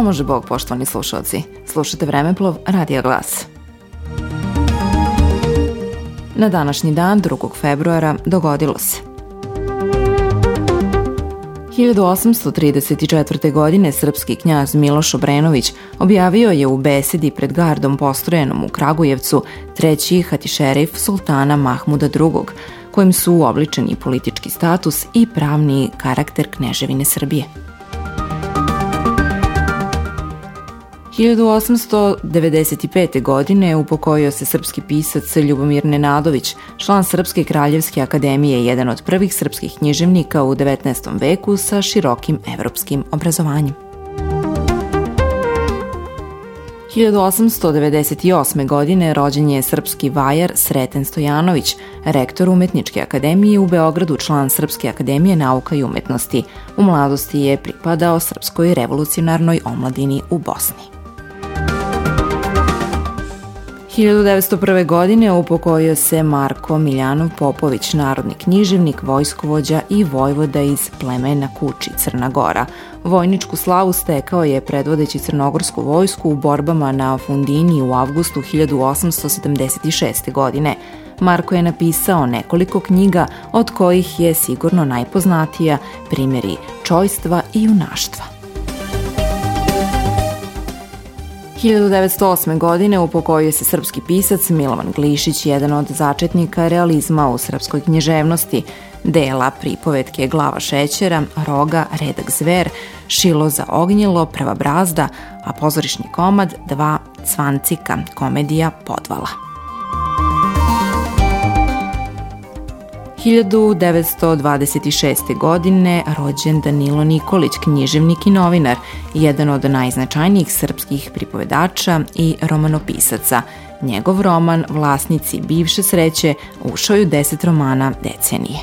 može Bog, poštovani slušalci. Slušate Vremeplov, Radija Glas. Na današnji dan, 2. februara, dogodilo se. 1834. godine srpski knjaz Miloš Obrenović objavio je u besedi pred gardom postrojenom u Kragujevcu treći hatišerif sultana Mahmuda II, kojim su uobličeni politički status i pravni karakter Kneževine Srbije. 1895. godine upokojio se srpski pisac Ljubomir Nenadović, član Srpske kraljevske akademije, jedan od prvih srpskih književnika u 19. veku sa širokim evropskim obrazovanjem. 1898. godine rođen je srpski vajar Sreten Stojanović, rektor Umetničke akademije u Beogradu, član Srpske akademije nauka i umetnosti. U mladosti je pripadao Srpskoj revolucionarnoj omladini u Bosni. 1901. godine upokojio se Marko Miljanov Popović, narodni književnik, vojskovođa i vojvoda iz plemena Kuči, Crna Gora. Vojničku slavu stekao je predvodeći crnogorsku vojsku u borbama na Fundini u avgustu 1876. godine. Marko je napisao nekoliko knjiga, od kojih je sigurno najpoznatija primjeri čojstva i junaštva. 1908. godine upokojio se srpski pisac Milovan Glišić, jedan od začetnika realizma u srpskoj književnosti, dela pripovetke Glava šećera, Roga, Redak zver, Šilo za ognjilo, Prva brazda, a pozorišni komad Dva cvancika, komedija Podvala. 1926. godine rođen Danilo Nikolić, književnik i novinar, jedan od najznačajnijih srpskih pripovedača i romanopisaca. Njegov roman Vlasnici bivše sreće ušao je u deset romana decenije.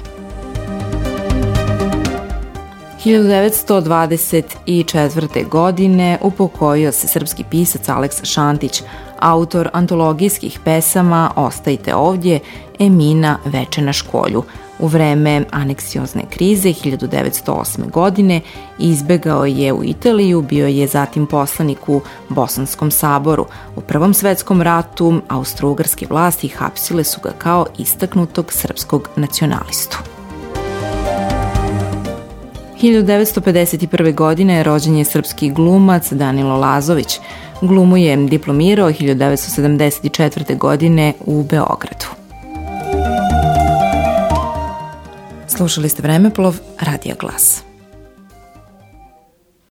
1924. godine upokojio se srpski pisac Aleksa Šantić, autor antologijskih pesama Ostajte ovdje, Emina veče na školju. U vreme aneksiozne krize 1908. godine izbegao je u Italiju, bio je zatim poslanik u Bosanskom saboru. U Prvom svetskom ratu austro-ugarske vlasti hapsile su ga kao istaknutog srpskog nacionalistu. 1951. godine rođen je srpski glumac Danilo Lazović. Glumu je diplomirao 1974. godine u Beogradu. Slušali ste Vremeplov, Radija Glas.